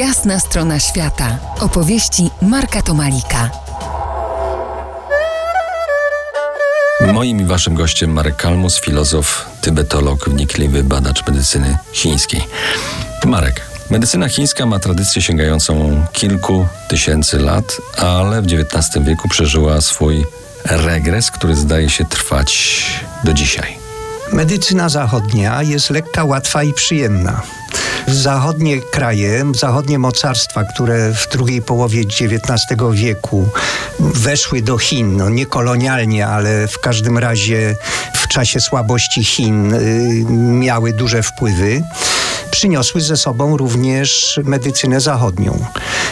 Jasna strona świata. Opowieści Marka Tomalika. Moim i waszym gościem Marek Kalmus, filozof, tybetolog, wnikliwy badacz medycyny chińskiej. Marek, medycyna chińska ma tradycję sięgającą kilku tysięcy lat, ale w XIX wieku przeżyła swój regres, który zdaje się trwać do dzisiaj. Medycyna zachodnia jest lekka, łatwa i przyjemna. Zachodnie kraje, zachodnie mocarstwa, które w drugiej połowie XIX wieku weszły do Chin, no nie kolonialnie, ale w każdym razie w czasie słabości Chin y, miały duże wpływy przyniosły ze sobą również medycynę zachodnią.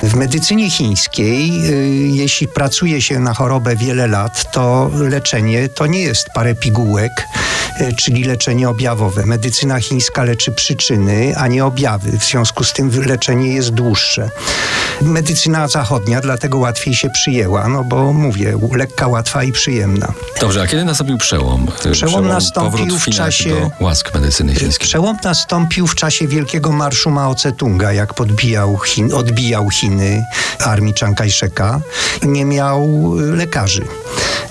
W medycynie chińskiej, y, jeśli pracuje się na chorobę wiele lat, to leczenie to nie jest parę pigułek, czyli leczenie objawowe. Medycyna chińska leczy przyczyny, a nie objawy. W związku z tym leczenie jest dłuższe. Medycyna zachodnia dlatego łatwiej się przyjęła, no bo mówię, lekka, łatwa i przyjemna. Dobrze, a kiedy nastąpił przełom? Przełom, przełom nastąpił w, w czasie łask medycyny chińskiej. Przełom nastąpił w czasie Wielkiego Marszu Mao Tse-tunga, jak podbijał Chin, odbijał Chiny armii Chiang Kai-sheka. Nie miał lekarzy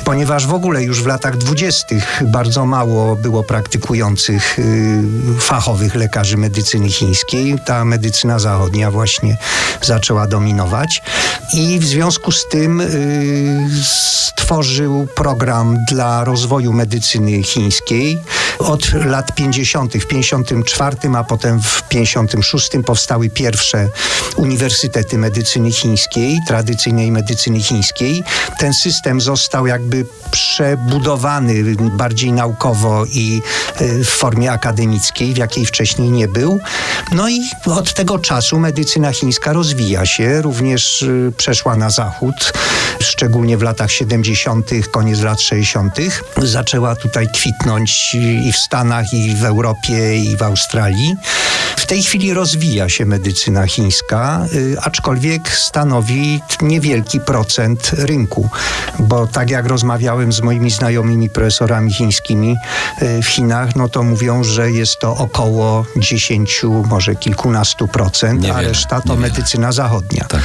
ponieważ w ogóle już w latach dwudziestych bardzo mało było praktykujących y, fachowych lekarzy medycyny chińskiej. Ta medycyna zachodnia właśnie zaczęła dominować i w związku z tym y, stworzył program dla rozwoju medycyny chińskiej. Od lat 50. w 54, a potem w 56 powstały pierwsze uniwersytety medycyny chińskiej, tradycyjnej medycyny chińskiej. Ten system został jakby przebudowany bardziej naukowo i e, w formie akademickiej, w jakiej wcześniej nie był. No i od tego czasu medycyna chińska rozwija się, również e, przeszła na zachód, szczególnie w latach 70., koniec lat 60. Zaczęła tutaj kwitnąć i w Stanach, i w Europie, i w Australii. W tej chwili rozwija się medycyna chińska, e, aczkolwiek stanowi niewielki procent rynku, bo tak jak rozmawiałem z moimi znajomymi profesorami chińskimi e, w Chinach, no to mówią, że jest to około 10, może kilkunastu procent, niewiele, a reszta to niewiele. medycyna zachodnia. Tak.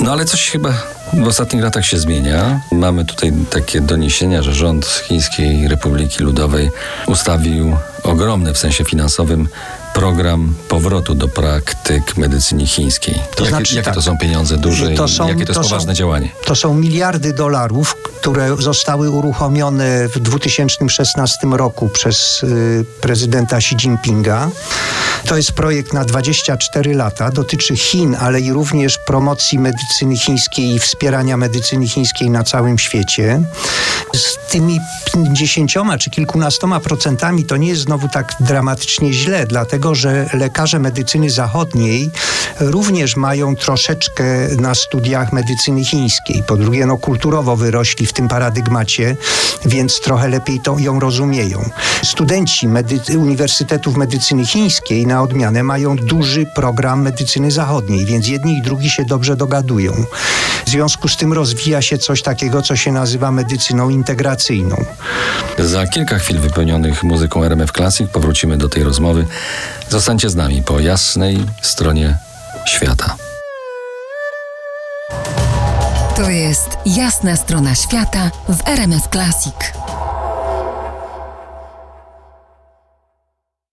No ale coś chyba w ostatnich latach się zmienia. Mamy tutaj takie doniesienia, że rząd Chińskiej Republiki Ludowej ustawił ogromny w sensie finansowym program powrotu do praktyk medycyny chińskiej. To jakie, znaczy, jakie tak. to są pieniądze duże to są, jakie to jest to poważne są, działanie? To są miliardy dolarów, które zostały uruchomione w 2016 roku przez y, prezydenta Xi Jinpinga. To jest projekt na 24 lata, dotyczy Chin, ale i również promocji medycyny chińskiej i wspierania medycyny chińskiej na całym świecie. Z tymi 50 czy kilkunastoma procentami to nie jest znowu tak dramatycznie źle, dlatego że lekarze medycyny zachodniej również mają troszeczkę na studiach medycyny chińskiej. Po drugie, no kulturowo wyrośli w tym paradygmacie, więc trochę lepiej to ją rozumieją. Studenci medy- Uniwersytetów Medycyny Chińskiej na odmianę mają duży program medycyny zachodniej, więc jedni i drugi się dobrze dogadują. W związku z tym rozwija się coś takiego, co się nazywa medycyną integracyjną. Za kilka chwil wypełnionych muzyką RMF Classic powrócimy do tej rozmowy. Zostańcie z nami po jasnej stronie świata. To jest jasna strona świata w RMF Classic.